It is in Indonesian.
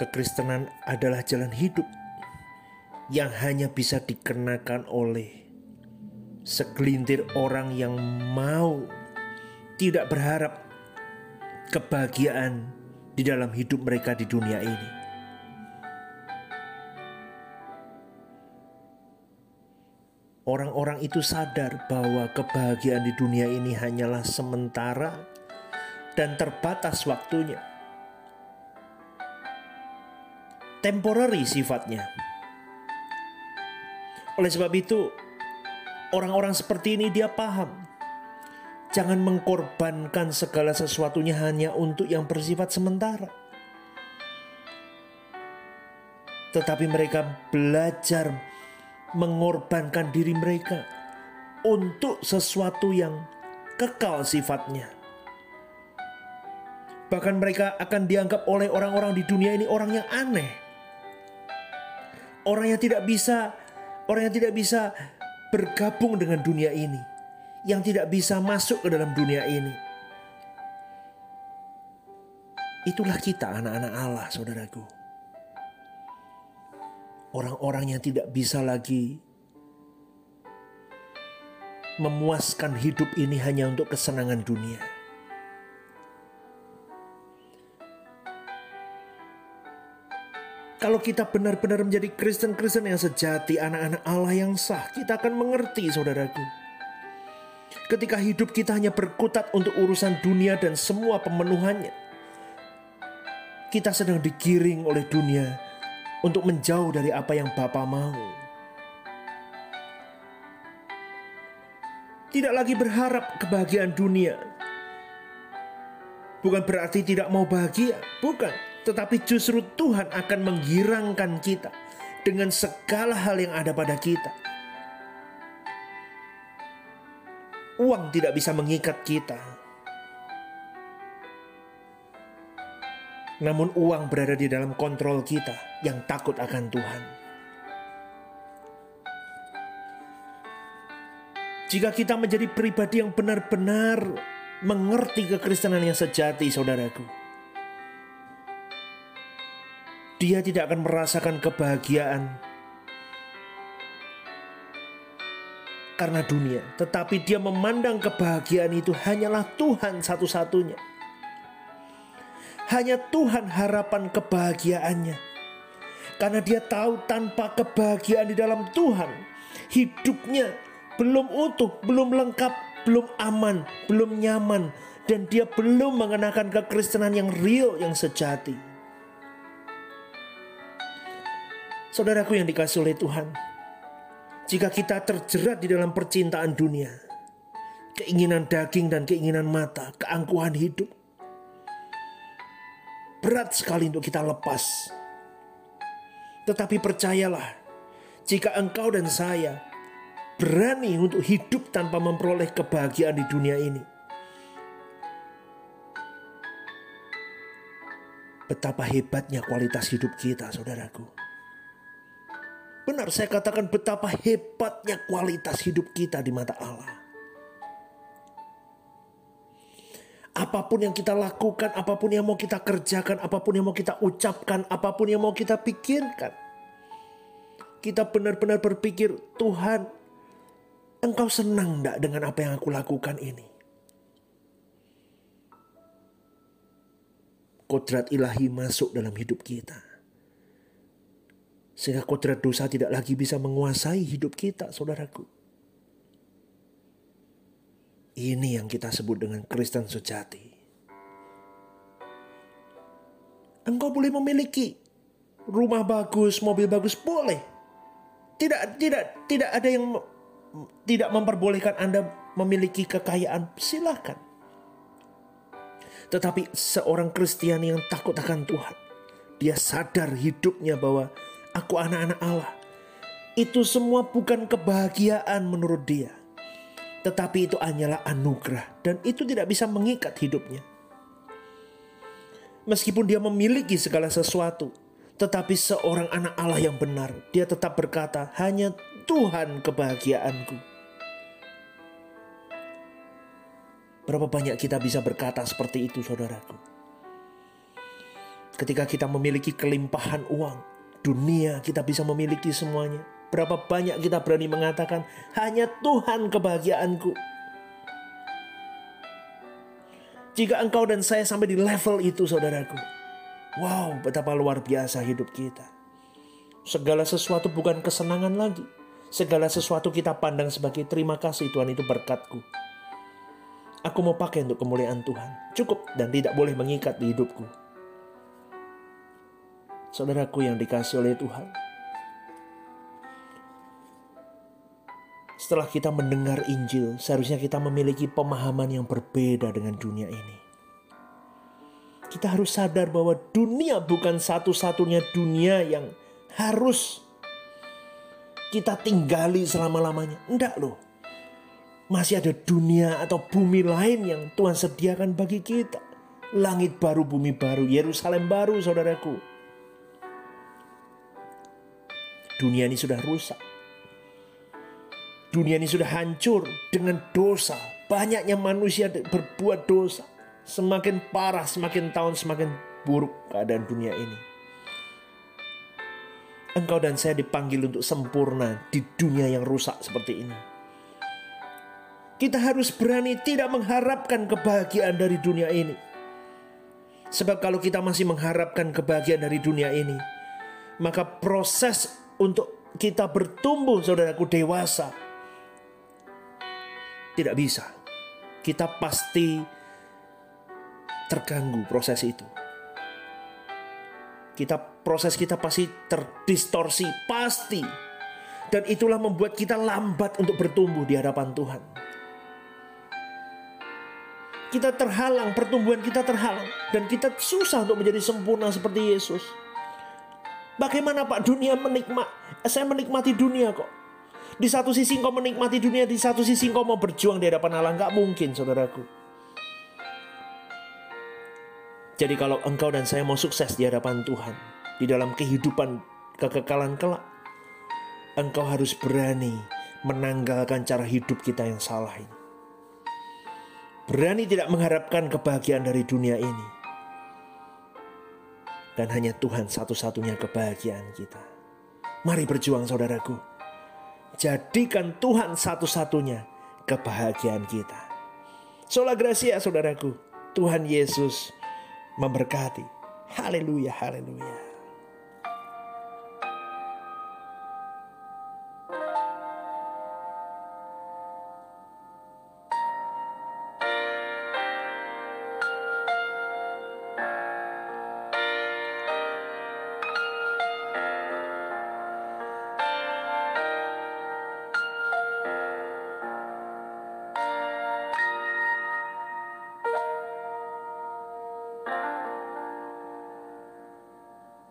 Kekristenan adalah jalan hidup yang hanya bisa dikenakan oleh segelintir orang yang mau tidak berharap kebahagiaan di dalam hidup mereka di dunia ini. Orang-orang itu sadar bahwa kebahagiaan di dunia ini hanyalah sementara dan terbatas waktunya. Temporary sifatnya. Oleh sebab itu, orang-orang seperti ini dia paham. Jangan mengkorbankan segala sesuatunya hanya untuk yang bersifat sementara. Tetapi mereka belajar mengorbankan diri mereka untuk sesuatu yang kekal sifatnya. Bahkan mereka akan dianggap oleh orang-orang di dunia ini orang yang aneh. Orang yang tidak bisa orang yang tidak bisa bergabung dengan dunia ini, yang tidak bisa masuk ke dalam dunia ini. Itulah kita anak-anak Allah, saudaraku orang-orang yang tidak bisa lagi memuaskan hidup ini hanya untuk kesenangan dunia. Kalau kita benar-benar menjadi Kristen-Kristen yang sejati, anak-anak Allah yang sah, kita akan mengerti, saudaraku. Ketika hidup kita hanya berkutat untuk urusan dunia dan semua pemenuhannya, kita sedang digiring oleh dunia untuk menjauh dari apa yang Bapa mau. Tidak lagi berharap kebahagiaan dunia. Bukan berarti tidak mau bahagia, bukan. Tetapi justru Tuhan akan menggirangkan kita dengan segala hal yang ada pada kita. Uang tidak bisa mengikat kita, namun uang berada di dalam kontrol kita yang takut akan Tuhan. Jika kita menjadi pribadi yang benar-benar mengerti kekristenan yang sejati, saudaraku, dia tidak akan merasakan kebahagiaan karena dunia, tetapi dia memandang kebahagiaan itu hanyalah Tuhan satu-satunya. Hanya Tuhan harapan kebahagiaannya. Karena dia tahu tanpa kebahagiaan di dalam Tuhan, hidupnya belum utuh, belum lengkap, belum aman, belum nyaman, dan dia belum mengenakan kekristenan yang real, yang sejati. Saudaraku yang dikasih oleh Tuhan, jika kita terjerat di dalam percintaan dunia, keinginan daging dan keinginan mata, keangkuhan hidup, berat sekali untuk kita lepas tetapi percayalah, jika engkau dan saya berani untuk hidup tanpa memperoleh kebahagiaan di dunia ini, betapa hebatnya kualitas hidup kita, saudaraku. Benar, saya katakan betapa hebatnya kualitas hidup kita di mata Allah. Apa pun yang kita lakukan, apa pun yang mau kita kerjakan, apa pun yang mau kita ucapkan, apa pun yang mau kita pikirkan. Kita benar-benar berpikir, Tuhan, Engkau senang enggak dengan apa yang aku lakukan ini? Kodrat ilahi masuk dalam hidup kita. Sehingga kodrat dosa tidak lagi bisa menguasai hidup kita, saudaraku. Ini yang kita sebut dengan Kristen sejati. Engkau boleh memiliki rumah bagus, mobil bagus, boleh. Tidak tidak tidak ada yang tidak memperbolehkan Anda memiliki kekayaan, silakan. Tetapi seorang Kristiani yang takut akan Tuhan, dia sadar hidupnya bahwa aku anak-anak Allah. Itu semua bukan kebahagiaan menurut dia tetapi itu hanyalah anugerah dan itu tidak bisa mengikat hidupnya. Meskipun dia memiliki segala sesuatu, tetapi seorang anak Allah yang benar, dia tetap berkata, "Hanya Tuhan kebahagiaanku." Berapa banyak kita bisa berkata seperti itu, saudaraku? Ketika kita memiliki kelimpahan uang, dunia kita bisa memiliki semuanya. Berapa banyak kita berani mengatakan, hanya Tuhan kebahagiaanku. Jika engkau dan saya sampai di level itu saudaraku. Wow, betapa luar biasa hidup kita. Segala sesuatu bukan kesenangan lagi. Segala sesuatu kita pandang sebagai terima kasih Tuhan itu berkatku. Aku mau pakai untuk kemuliaan Tuhan. Cukup dan tidak boleh mengikat di hidupku. Saudaraku yang dikasih oleh Tuhan. Setelah kita mendengar Injil, seharusnya kita memiliki pemahaman yang berbeda dengan dunia ini. Kita harus sadar bahwa dunia bukan satu-satunya dunia yang harus kita tinggali selama-lamanya. Enggak loh masih ada dunia atau bumi lain yang Tuhan sediakan bagi kita. Langit baru, bumi baru, Yerusalem baru, saudaraku. Dunia ini sudah rusak. Dunia ini sudah hancur dengan dosa. Banyaknya manusia berbuat dosa. Semakin parah, semakin tahun, semakin buruk keadaan dunia ini. Engkau dan saya dipanggil untuk sempurna di dunia yang rusak seperti ini kita harus berani tidak mengharapkan kebahagiaan dari dunia ini. Sebab kalau kita masih mengharapkan kebahagiaan dari dunia ini, maka proses untuk kita bertumbuh saudaraku dewasa tidak bisa. Kita pasti terganggu proses itu. Kita proses kita pasti terdistorsi, pasti. Dan itulah membuat kita lambat untuk bertumbuh di hadapan Tuhan kita terhalang, pertumbuhan kita terhalang, dan kita susah untuk menjadi sempurna seperti Yesus. Bagaimana Pak dunia menikmat? Saya menikmati dunia kok. Di satu sisi engkau menikmati dunia, di satu sisi engkau mau berjuang di hadapan Allah. Nggak mungkin saudaraku. Jadi kalau engkau dan saya mau sukses di hadapan Tuhan, di dalam kehidupan kekekalan kelak, engkau harus berani menanggalkan cara hidup kita yang salah ini berani tidak mengharapkan kebahagiaan dari dunia ini. Dan hanya Tuhan satu-satunya kebahagiaan kita. Mari berjuang saudaraku. Jadikan Tuhan satu-satunya kebahagiaan kita. Sola Gracia saudaraku. Tuhan Yesus memberkati. Haleluya, haleluya.